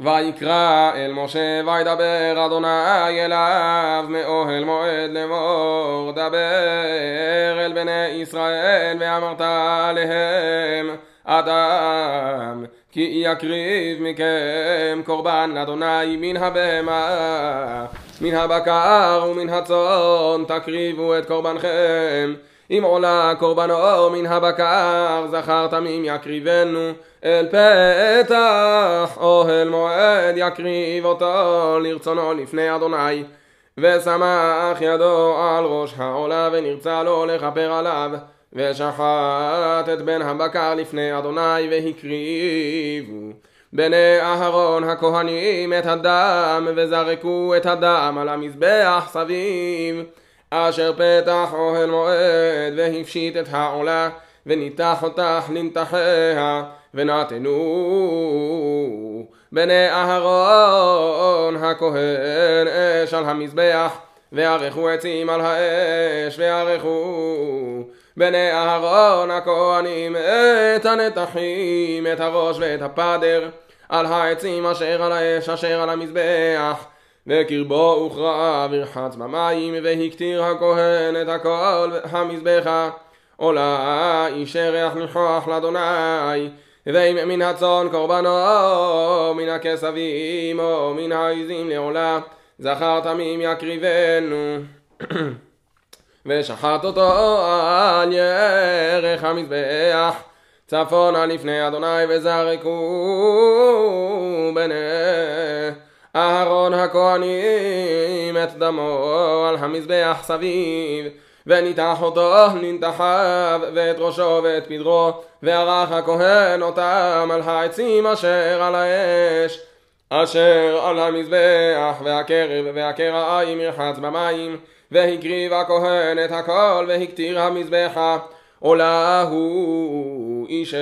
ויקרא אל משה וידבר אדוני אליו מאוהל מועד לאמור דבר אל בני ישראל ואמרת עליהם אדם כי יקריב מכם קורבן לאדוני מן הבהמה מן הבקר ומן הצאן תקריבו את קורבנכם אם עולה קורבנו מן הבקר זכר תמים יקריבנו? אל פתח אוהל מועד יקריב אותו לרצונו לפני אדוני. ושמח ידו על ראש העולה ונרצה לו לכפר עליו. ושחט את בן הבקר לפני אדוני והקריבו בני אהרון הכהנים את הדם וזרקו את הדם על המזבח סביב אשר פתח אוהל מועד והפשיט את העולה וניתח אותך לנתחיה ונתנו בני אהרון הכהן אש על המזבח וערכו עצים על האש וערכו בני אהרון הכהנים את הנתחים את הראש ואת הפדר על העצים אשר על האש אשר על המזבח וקרבו הוכרע ורחץ במים והקטיר הכהן את הכל המזבחה עולה איש ריח ניחוח לאדוני ואם מן הצאן קורבנו מן הכסבים או מן העזים לעולה זכר תמים יקריבנו. ושחט אותו על ירך המזבח צפונה לפני אדוני וזרקו בני אהרון הכהנים את דמו על המזבח סביב וניתח אותו ננתחיו ואת ראשו ואת פדרו וערך הכהן אותם על העצים אשר על האש אשר על המזבח והקרב והקרעיים ירחץ במים והקריב הכהן את הכל והקטיר המזבחה עולה הוא איש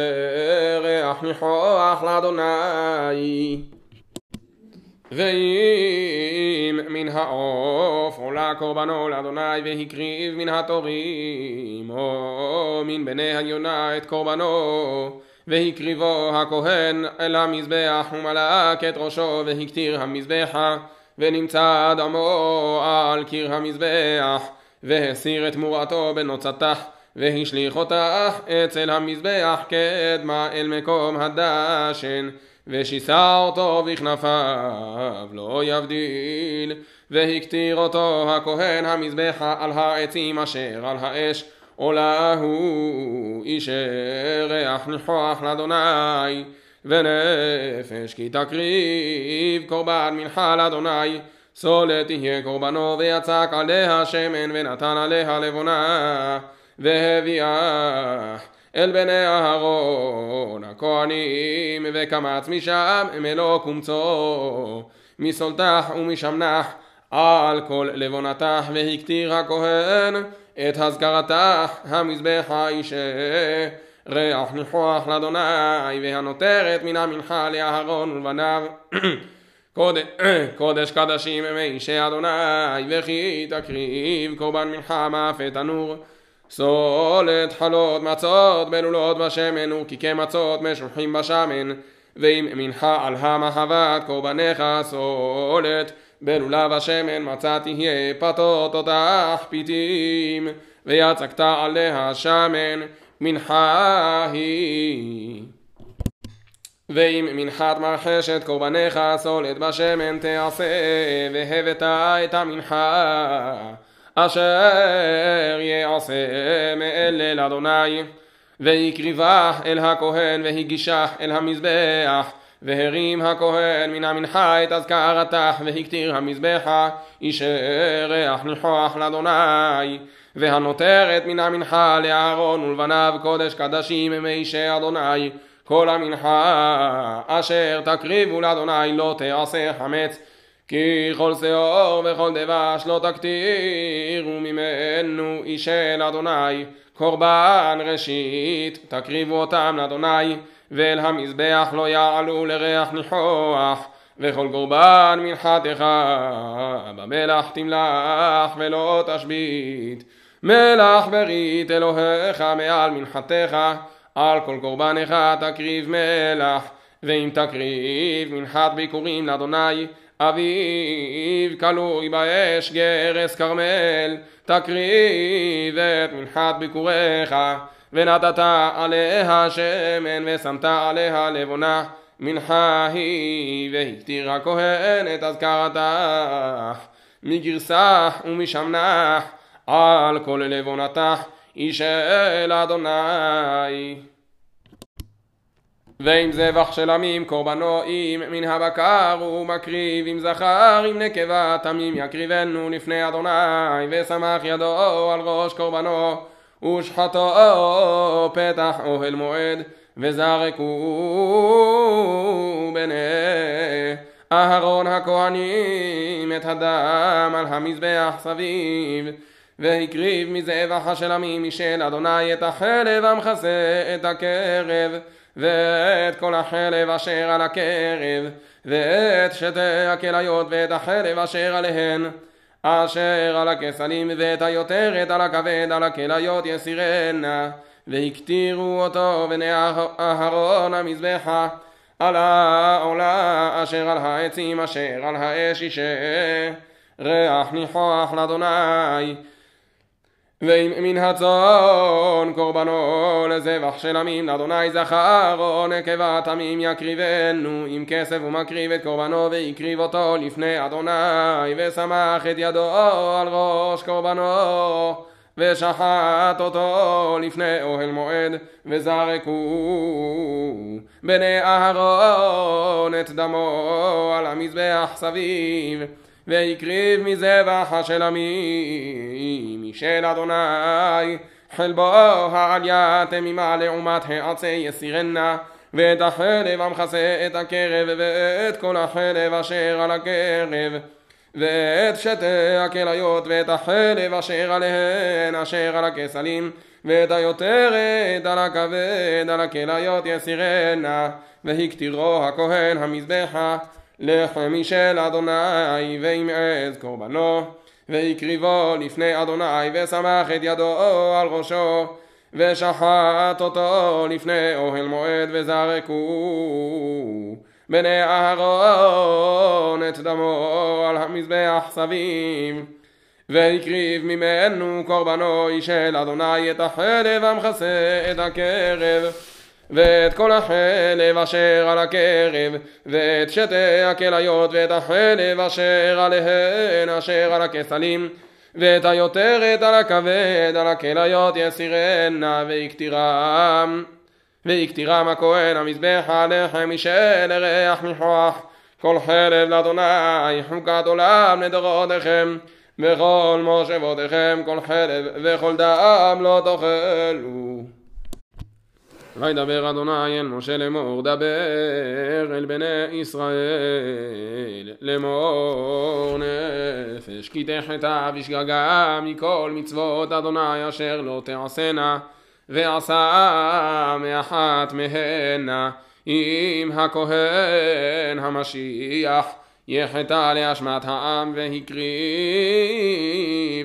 ריח ניחוח לאדוני ואם מן העוף עולה קורבנו לאדוני והקריב מן התורים או מן בני היונה את קורבנו והקריבו הכהן אל המזבח ומלאק את ראשו והקטיר המזבחה ונמצא דמו על קיר המזבח והסיר את תמורתו בנוצתך והשליך אותך אצל המזבח קדמה אל מקום הדשן ושיסה אותו בכנפיו לא יבדיל. והקטיר אותו הכהן המזבחה על העצים אשר על האש עולה הוא איש ריח ניחוח לאדוני. ונפש כי תקריב קורבן מנחה לאדוני. סולת תהיה קורבנו ויצק עליה שמן ונתן עליה לבונה. והביאה אל בני אהרון הכהנים וקמץ משם מלוא קומצו. מסולתך ומשמנח על כל לבונתך והקטיר הכהן את הזכרתך המזבח האישה. ריח ניחוח לאדוני והנותרת מן המנחה לאהרון ולבניו. קודש, קודש קדשים מאישי אדוני וכי תקריב קורבן מנחה מאפה תנור סולת חלות מצות בלולות בשמן וקיקי מצות משוחים בשמן. ואם מנחה על המחבת קורבניך סולת בלולה בשמן מצה תהיה פתות אותך פיתים. ויצקת עליה שמן מנחה היא. ואם מנחת מרחשת קורבניך סולת בשמן תעשה והבאת את המנחה אשר יעשה מאלה לאדוני. והקריבה אל הכהן והגישה אל המזבח והרים הכהן מן המנחה את אזכרתך והקטיר המזבחה איש ריח ניחוח לאדוני. והנותרת מן המנחה לאהרון ולבניו קודש קדשים מאישי אדוני. כל המנחה אשר תקריבו לאדוני לא תעשה חמץ כי כל שאור וכל דבש לא תקטירו ממנו אישי לאדוני קורבן ראשית תקריבו אותם לאדוני ואל המזבח לא יעלו לריח ניחוח וכל קורבן מנחתך במלח תמלח ולא תשבית. מלח ברית אלוהיך מעל מנחתך על כל קורבנך תקריב מלח ואם תקריב מנחת ביקורים לאדוני אביב כלוי באש גרס כרמל תקריב את מנחת ביקוריך ונתת עליה שמן ושמת עליה לבונה. מנחה היא והקטיר הכהן את אזכרתך מגרסה ומשמנח על כל לבונתך איש אדוני ועם זבח של עמים קורבנו אם מן הבקר הוא מקריב. עם זכר עם נקבה תמים יקריבנו לפני אדוני ושמח ידו על ראש קורבנו ושחטו פתח אוהל מועד וזרקו בני אהרון הכהנים את הדם על המזבח סביב. והקריב מזבח השלמים משל אדוני את החלב המכסה את הקרב ואת כל החלב אשר על הקרב ואת שתי הכליות ואת החלב אשר עליהן אשר על הכסלים ואת היותרת על הכבד על הכליות יסירנה והקטירו אותו בני אהרון המזבחה על העולה אשר על העצים אשר על האש אישה ריח ניחוח לאדוני ואם מן הצאן קורבנו לזבח של עמים לאדוני זכר או נקבה תמים יקריבנו עם כסף ומקריב את קורבנו והקריב אותו לפני אדוני ושמח את ידו על ראש קורבנו ושחט אותו לפני אוהל מועד וזרקו בני אהרון את דמו על המזבח סביב והקריב מזבח השלמים משל אדוני חלבו העלייה תמימה לעומת העצי יסירנה ואת החלב המכסה את הקרב ואת כל החלב אשר על הקרב ואת שתי הכליות ואת החלב אשר עליהן אשר על הכסלים ואת היותרת על הכבד על הכליות יסירנה והקטירו הכהן המזבחה לחם משל אדוני ועם עז קורבנו והקריבו לפני אדוני ושמח את ידו על ראשו ושחט אותו לפני אוהל מועד וזרקו בני אהרון את דמו על המזבח סביב. והקריב ממנו קורבנו של אדוני את החלב המכסה את הקרב ואת כל החלב אשר על הקרב, ואת שתי הכליות, ואת החלב אשר עליהן, אשר על הכסלים, ואת היותרת על הכבד, על הכליות יסירנה, ויקטירם. ויקטירם הכהן המזבח הלחם משל ריח ניחוח, כל חלב לאדוני חוקת עולם לדורותיכם. וכל מושבותיכם כל חלב וכל דם לא תאכלו וידבר אדוני אל משה לאמור דבר אל בני ישראל. לאמור נפש כי תחתה ושגגה מכל מצוות אדוני אשר לא תעשנה ועשה מאחת מהנה. אם הכהן המשיח יחטא לאשמת העם והקריב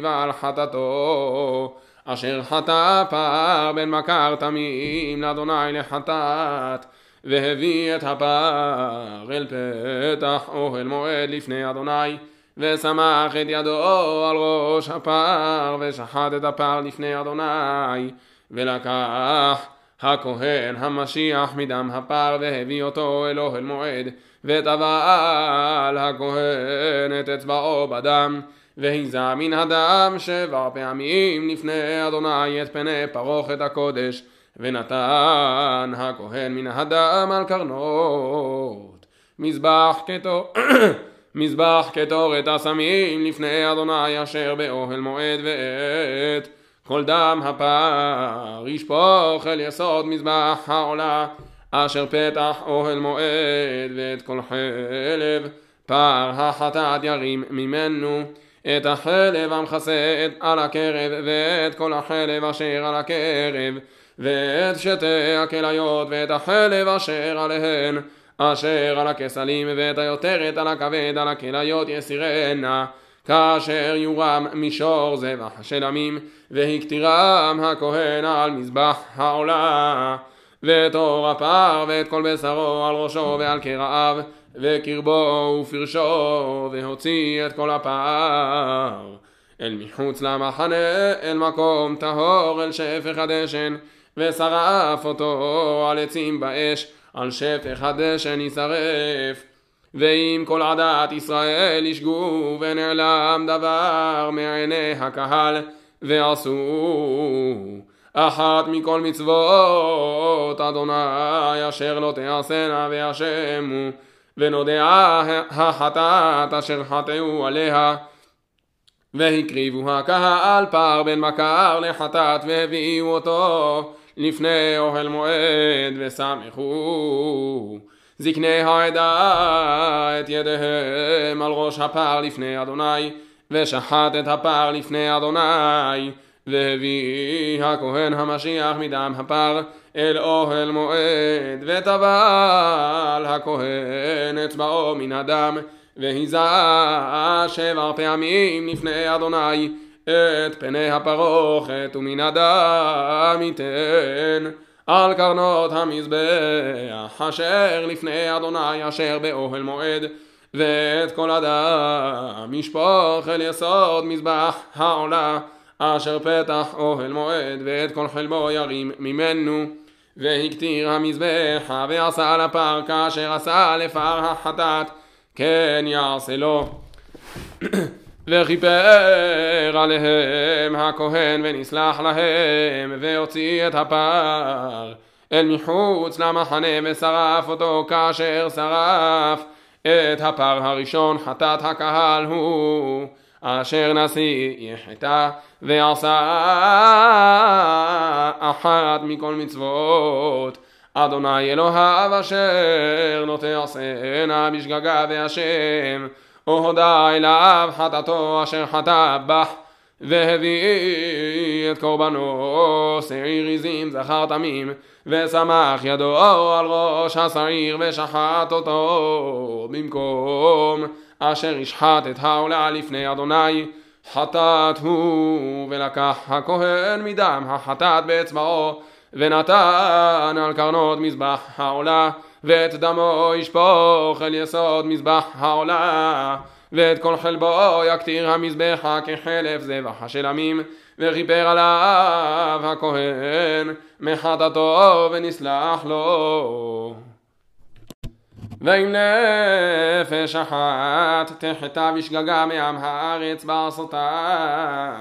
על חטאתו אשר חטא פר בן מכר תמים לאדוני לחטאת והביא את הפר אל פתח אוהל מועד לפני אדוני ושמח את ידו על ראש הפר ושחט את הפר לפני אדוני ולקח הכהן המשיח מדם הפר והביא אותו אל אוהל מועד וטבל הכהן את אצבעו בדם והיזה מן הדם שבע פעמים לפני אדוני את פני פרוכת הקודש ונתן הכהן מן הדם על קרנות. מזבח כתור מזבח קטורת הסמים לפני אדוני אשר באוהל מועד ועת כל דם הפר ישפוך אל יסוד מזבח העולה אשר פתח אוהל מועד ואת כל חלב. פר החטאת ירים ממנו את החלב המכסה על הקרב ואת כל החלב אשר על הקרב ואת שתי הכליות ואת החלב אשר עליהן אשר על הכסלים ואת היותרת על הכבד על הכליות יסירנה. כאשר יורם מישור זבח של עמים והקטירם הכהן על מזבח העולה ואת אור הפר ואת כל בשרו על ראשו ועל קרעיו וקרבו ופרשו והוציא את כל הפר אל מחוץ למחנה אל מקום טהור אל שפך הדשן ושרף אותו על עצים באש על שפך הדשן יישרף. ואם כל עדת ישראל ישגו ונעלם דבר מעיני הקהל ועשו אחת מכל מצוות אדוני אשר לא תעשנה וישמו ונודעה החטאת אשר חטאו עליה. והקריבו הקהל פר בן מכר לחטאת והביאו אותו לפני אוהל מועד ושמחו. זקני העדה את ידיהם על ראש הפר לפני אדוני ושחט את הפר לפני אדוני והביא הכהן המשיח מדם הפר אל אוהל מועד וטבל הכהן אצבעו מן הדם והיזה שבע פעמים לפני אדוני את פני הפרוכת ומן הדם ייתן. על קרנות המזבח אשר לפני אדוני אשר באוהל מועד ואת כל הדם ישפוך אל יסוד מזבח העולה אשר פתח אוהל מועד ואת כל חלבו ירים ממנו. והקטיר המזבח ועשה על הפר כאשר עשה לפר החטאת כן יעשה לו. וכיפר עליהם הכהן ונסלח להם והוציא את הפר אל מחוץ למחנה ושרף אותו כאשר שרף את הפר הראשון. חטאת הקהל הוא אשר נשיא יחטא ועשה אחת מכל מצוות. אדוני אלוהיו אשר לא תעשנה בשגגה והשם הודה אליו חטאתו אשר חטא בך והביא את קורבנו שעיר עזים זכר תמים ושמח ידו על ראש השעיר ושחט אותו במקום אשר ישחט את העולה לפני אדוני חטאת הוא ולקח הכהן מדם החטאת באצבעו ונתן על קרנות מזבח העולה ואת דמו ישפוך אל יסוד מזבח העולה ואת כל חלבו יקטיר המזבחה כחלף זבח השלמים וכיפר עליו הכהן מחטאתו ונסלח לו ואם נפש אחת תחטא בשגגה מעם הארץ בעשותה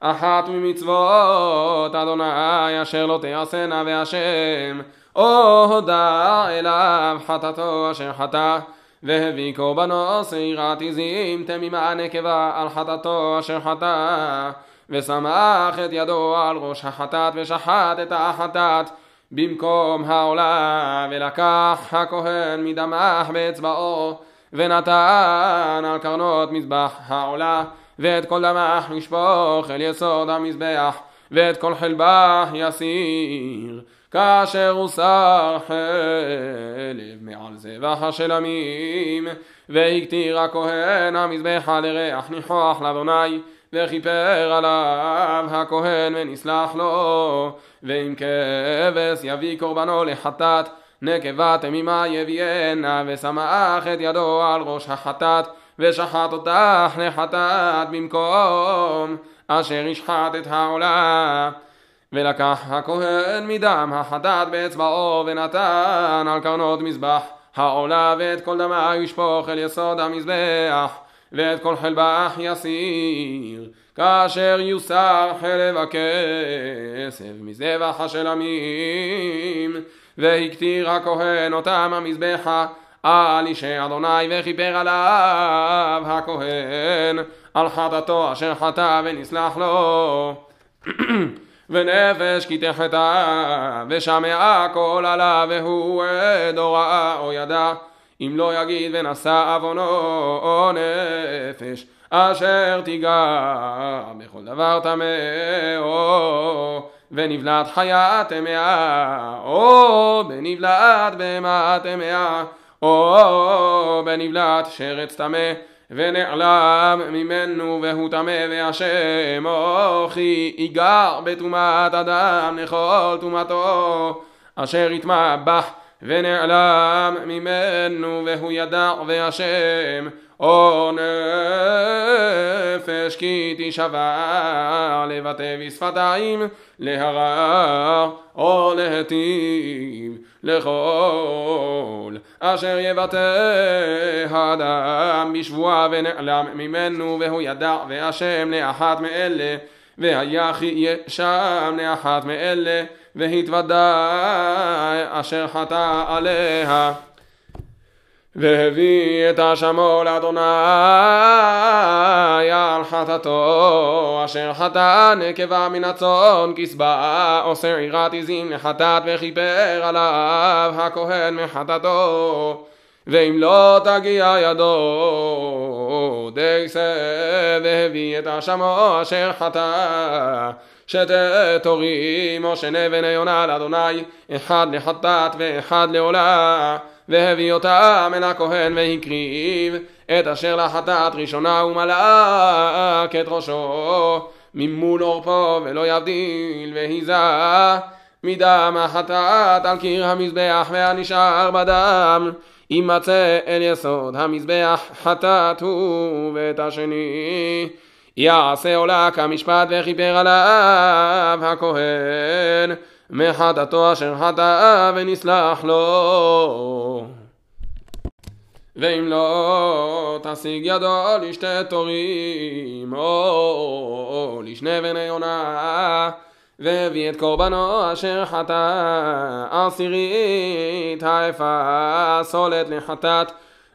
אחת ממצוות אדוני אשר לא תעשנה והשם הודה אליו חטאתו אשר חטא והביא קורבנו שעירת עזים תמימה נקבה על חטאתו אשר חטא ושמח את ידו על ראש החטאת ושחט את החטאת במקום העולה ולקח הכהן מדמח באצבעו ונתן על קרנות מזבח העולה ואת כל דמח ישפוך אל יסוד המזבח ואת כל חלבה יסיר. כאשר הוסר חלב מעל זבח השלמים והקטיר הכהן המזבחה לריח ניחוח לאדוני וכיפר עליו הכהן ונסלח לו ואם כבש יביא קורבנו לחטאת נקבה תמימה יביאנה ושמח את ידו על ראש החטאת ושחט אותך לחטאת במקום אשר ישחט את העולה. ולקח הכהן מדם החטאת באצבעו ונתן על קרנות מזבח העולה ואת כל דמה ישפוך אל יסוד המזבח ואת כל חלבך יסיר כאשר יוסר חלב הכסף מזבח השלמים והקטיר הכהן אותם המזבחה על אישי אדוני וכיפר עליו הכהן על חטאתו אשר חטא ונסלח לו. ונפש כי תחטא ושמעה כל עליו והוא עד או ראה או ידע אם לא יגיד ונשא עוונו או נפש אשר תיגע בכל דבר טמא ונבלעת חיה טמאה או בנבלעת בהמה טמאה או בנבלעת שרץ טמא ונעלם ממנו והוא טמא והשם או כי ייגר בטומאת אדם לכל טומאתו אשר יתמבח ונעלם ממנו והוא ידע והשם או נפש כי תשבע לבטא בשפתיים להרע או להטיב לכל אשר יבטא האדם בשבועה ונעלם ממנו והוא ידע והשם לאחת מאלה והיחי שם לאחת מאלה והתוודע אשר חטא עליה והביא את אשמו לאדוני על חטאתו אשר חטא נקבה מן הצאן כסבה אוסר עירת עזים לחטאת וכיפר עליו הכהן מחטאתו. ואם לא תגיע ידו דייסה והביא את אשמו אשר חטא שתתורים או שנבן יונה לאדוני אחד לחטאת ואחד לעולה והביא אותם אל הכהן והקריב את אשר לחטאת ראשונה ומלאק את ראשו. ממול עורפו ולא יבדיל והיזה מדם החטאת על קיר המזבח והנשאר בדם. יימצא אל יסוד המזבח חטאת הוא ואת השני. יעשה עולה כמשפט וכיפר עליו הכהן מחטאתו אשר חטא ונסלח לו. ואם לא תשיג ידו לשתי תורים או לשני בני יונה והביא את קורבנו אשר חטא עשירית האפה סולת לחטאת.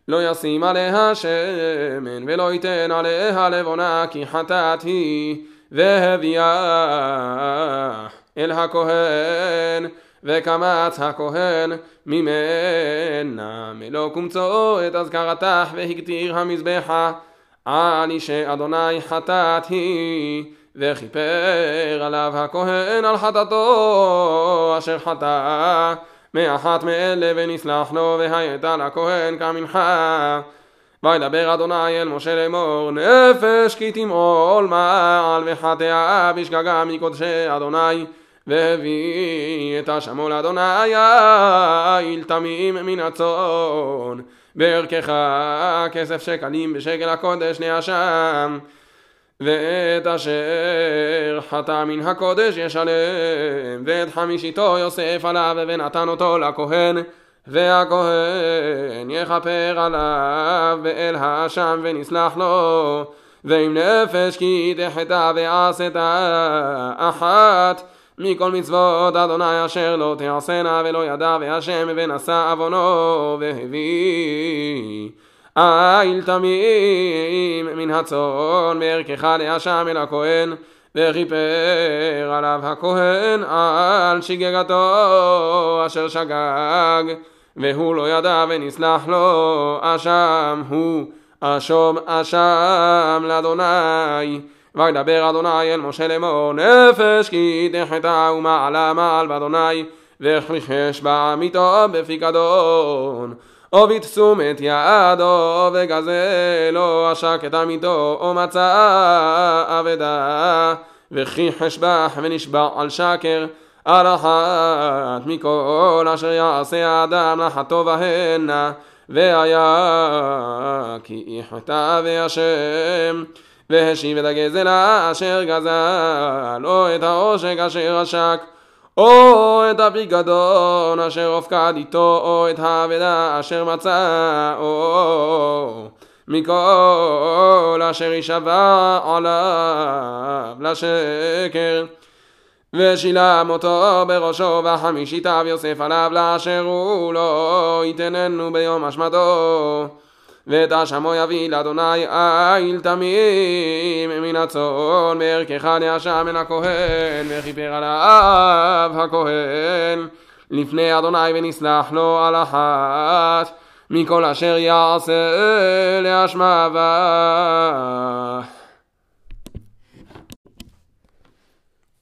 לא ישים עליה שמן ולא ייתן עליה לבונה כי חטאת היא. והביאה אל הכהן וקמץ הכהן ממנה מלוא קומצו את אזכרתך והקטיר המזבחה על אישי אדוני חטאת היא וכיפר עליו הכהן על חטאתו אשר חטא מאחת מאלה ונסלח לו והייתה לכהן כמנחה. וידבר אדוני אל משה לאמור נפש כי תמעול מעל וחטאה בשגגה מקודשי אדוני והביא את השמו לאדוני איל תמים מן הצאן. בערכך כסף שקלים בשקל הקודש נאשם. ואת אשר חטא מן הקודש ישלם ואת חמישיתו יוסף עליו ונתן אותו לכהן והכהן יכפר עליו ואל האשם ונסלח לו. ועם נפש כי תחטא ועשת אחת מכל מצוות אדוני אשר לא תעשנה ולא ידע והשם ונשא עוונו והביא. איל תמים מן הצאן בערכך לאשם אל הכהן וכיפר עליו הכהן על שגגתו אשר שגג והוא לא ידע ונסלח לו אשם הוא אשום אשם לאדוני וידבר אדוני אל משה לאמור נפש כי תחתה ומעלה מעל באדוני וכריחש בעמיתו בפיקדון או בתשומת ידו וגזלו עשק את עמיתו או מצא אבדה. וכי חשבח ונשבע על שקר על אחת מכל אשר יעשה האדם לחטוא בהנה והיה כי יחטא והשם והשיב את הגזל אשר גזל או את העושק אשר עשק או את הפיקדון אשר הופקד איתו, או את האבדה אשר מצא, או מכל אשר יישבע עליו לשקר. ושילם אותו בראשו וחמישיתיו יוסף עליו לאשר הוא לא יתננו ביום אשמתו. ואת אשמו יביא לאדוני איל תמים מן הצאן בערכך נאשם מן הכהן וכיפר עליו הכהן. לפני אדוני ונסלח לו על אחת מכל אשר יעשה לאשמה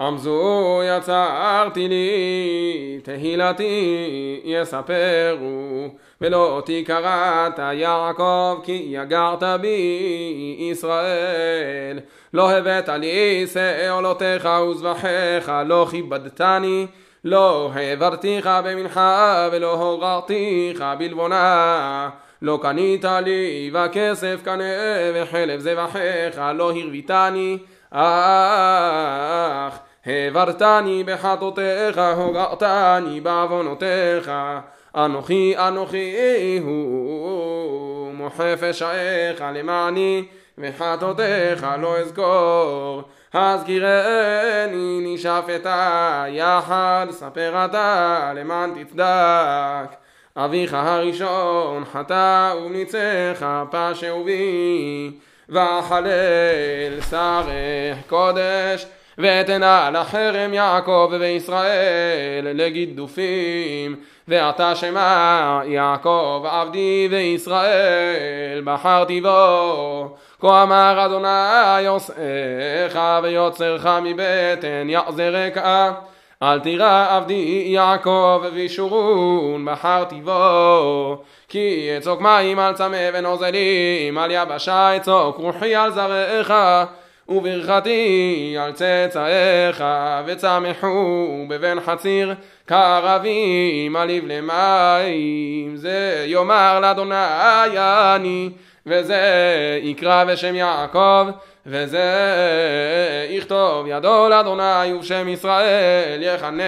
בה עם זו יצרתי לי תהילתי יספרו ולא תקראת יעקב כי יגרת בי ישראל לא הבאת לי שאולותיך וזבחיך לא כיבדתני לא העברתיך במנחה ולא הוררתיך בלבונה. לא קנית לי וכסף קנה וחלב זבחיך לא הרביתני. אך העברתני בחטאותיך הוגרתני בעוונותיך. אנוכי אנוכי הוא מוחה פשעיך למעני וחטאותיך לא אזכור. הזכירני נשאפת יחד ספר אתה למען תצדק. אביך הראשון חטא ומניצך פשעו בי ואחלל שרך קודש ואתנה לחרם יעקב וישראל לגידופים ואתה שמע יעקב עבדי וישראל בחרתי בו. כה אמר אדוני יוסעך ויוצרך מבטן יחזרק אל תירא עבדי יעקב וישורון בחרתי בו. כי אצוק מים על צמא ונוזלים על יבשה אצוק רוחי על זרעך וברכתי על צאצאיך וצמחו בבן חציר כערבים עליב למים. זה יאמר לאדוני אני וזה יקרא בשם יעקב וזה יכתוב ידו לאדוני ובשם ישראל יחנה.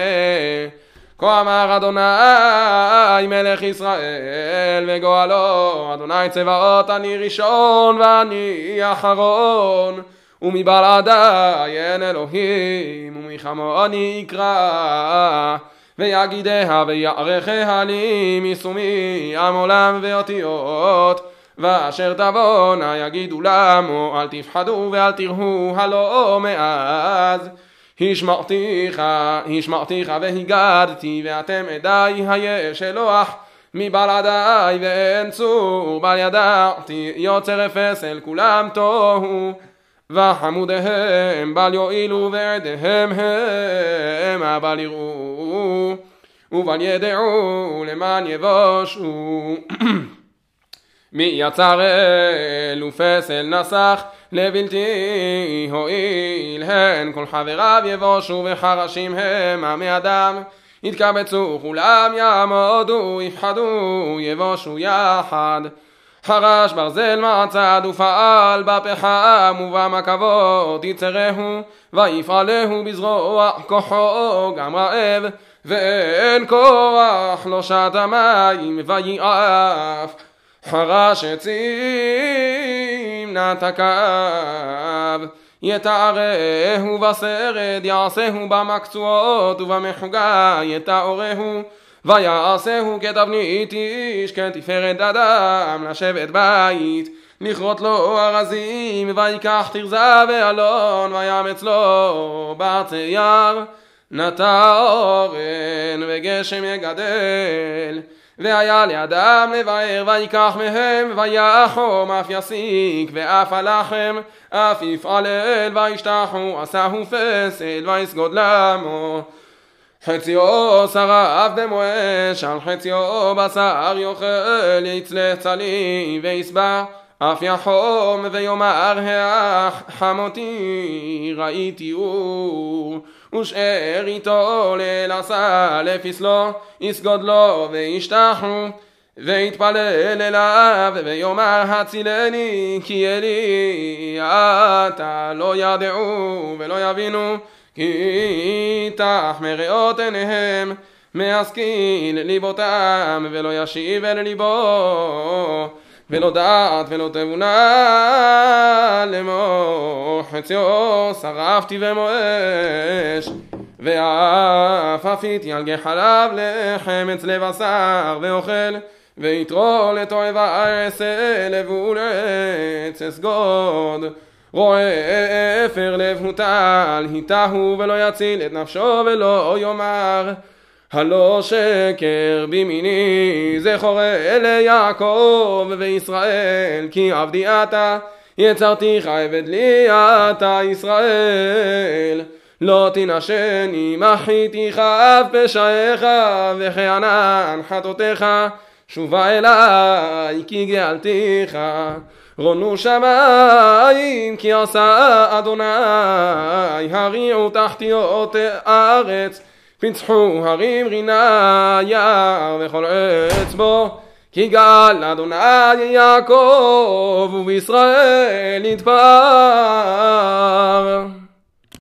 כה אמר אדוני מלך ישראל וגואלו אדוני צבאות אני ראשון ואני אחרון ומבלעדי אין אלוהים ומחמוני יקרא ויגידיה ויערכיה לי משומי עם עולם ואותיות ואשר תבואנה יגידו למו אל תפחדו ואל תראו הלא מאז השמרתיך, השמרתיך והגדתי ואתם עדיי היש אלוהך מבלעדי ואין צור בל ידעתי יוצר אפס אל כולם תוהו וחמודיהם בל יועילו ועדיהם הם בל יראו ובל ידעו למען יבושו. מי יצר אל ופסל נסח לבלתי הועיל הן כל חבריו יבושו וחרשים המה מאדם יתקבצו כולם יעמודו יפחדו יבושו יחד חרש ברזל מעצד ופעל בפחם ובמקבות יצרהו ויפעלהו בזרוע כוחו גם רעב ואין כוח לא שת המים ויעף. חרש עצים נתקיו יתארהו בסרד יעשהו במקצועות ובמחוגה יתאורהו ויעשהו כתבנית איש כתפארת אדם לשבת בית. לכרות לו ארזים ויקח תרזה ואלון ויאמץ לו בארצי יער. נטע אורן וגשם יגדל והיה לאדם לבאר ויקח מהם ויחום אף יסיק ואף הלחם אף יפעלל וישתחו עשהו פסל ויסגוד למו חציו שרף דמו אש על חציו בשר יאכל יצלח צלי ויסבע. אף יחום ויאמר האח חמותי ראיתי אור. ושאר איתו ליל עשה לפסלו יסגוד לו וישתחו. ויתפלל אליו ויאמר הצילני כי אלי אתה לא ידעו ולא יבינו כי תחמר ריאות עיניהם מהשכיל ליבותם ולא ישיב אל ליבו ולא דעת ולא תבונה לאמור חציו שרפתי ומואש ואף עפיתי על גחליו לחם אצלי בשר ואוכל ויתרו לתועבה אעשה לבול עץ אסגוד רואה אפר לב הוטל היטהו ולא יציל את נפשו ולא יאמר הלא שקר בימיני זכור אלה יעקב וישראל כי עבדי אתה יצרתיך עבד לי אתה ישראל. לא תנשני מחיתיך אף פשעיך וכענן חטאותיך שובה אליי כי גאלתיך רונו שמיים כי עשה אדוני הריעו תחתיות הארץ פיצחו הרים רינה יער וכל עץ בו כי גל אדוני יעקב ובישראל נתפאר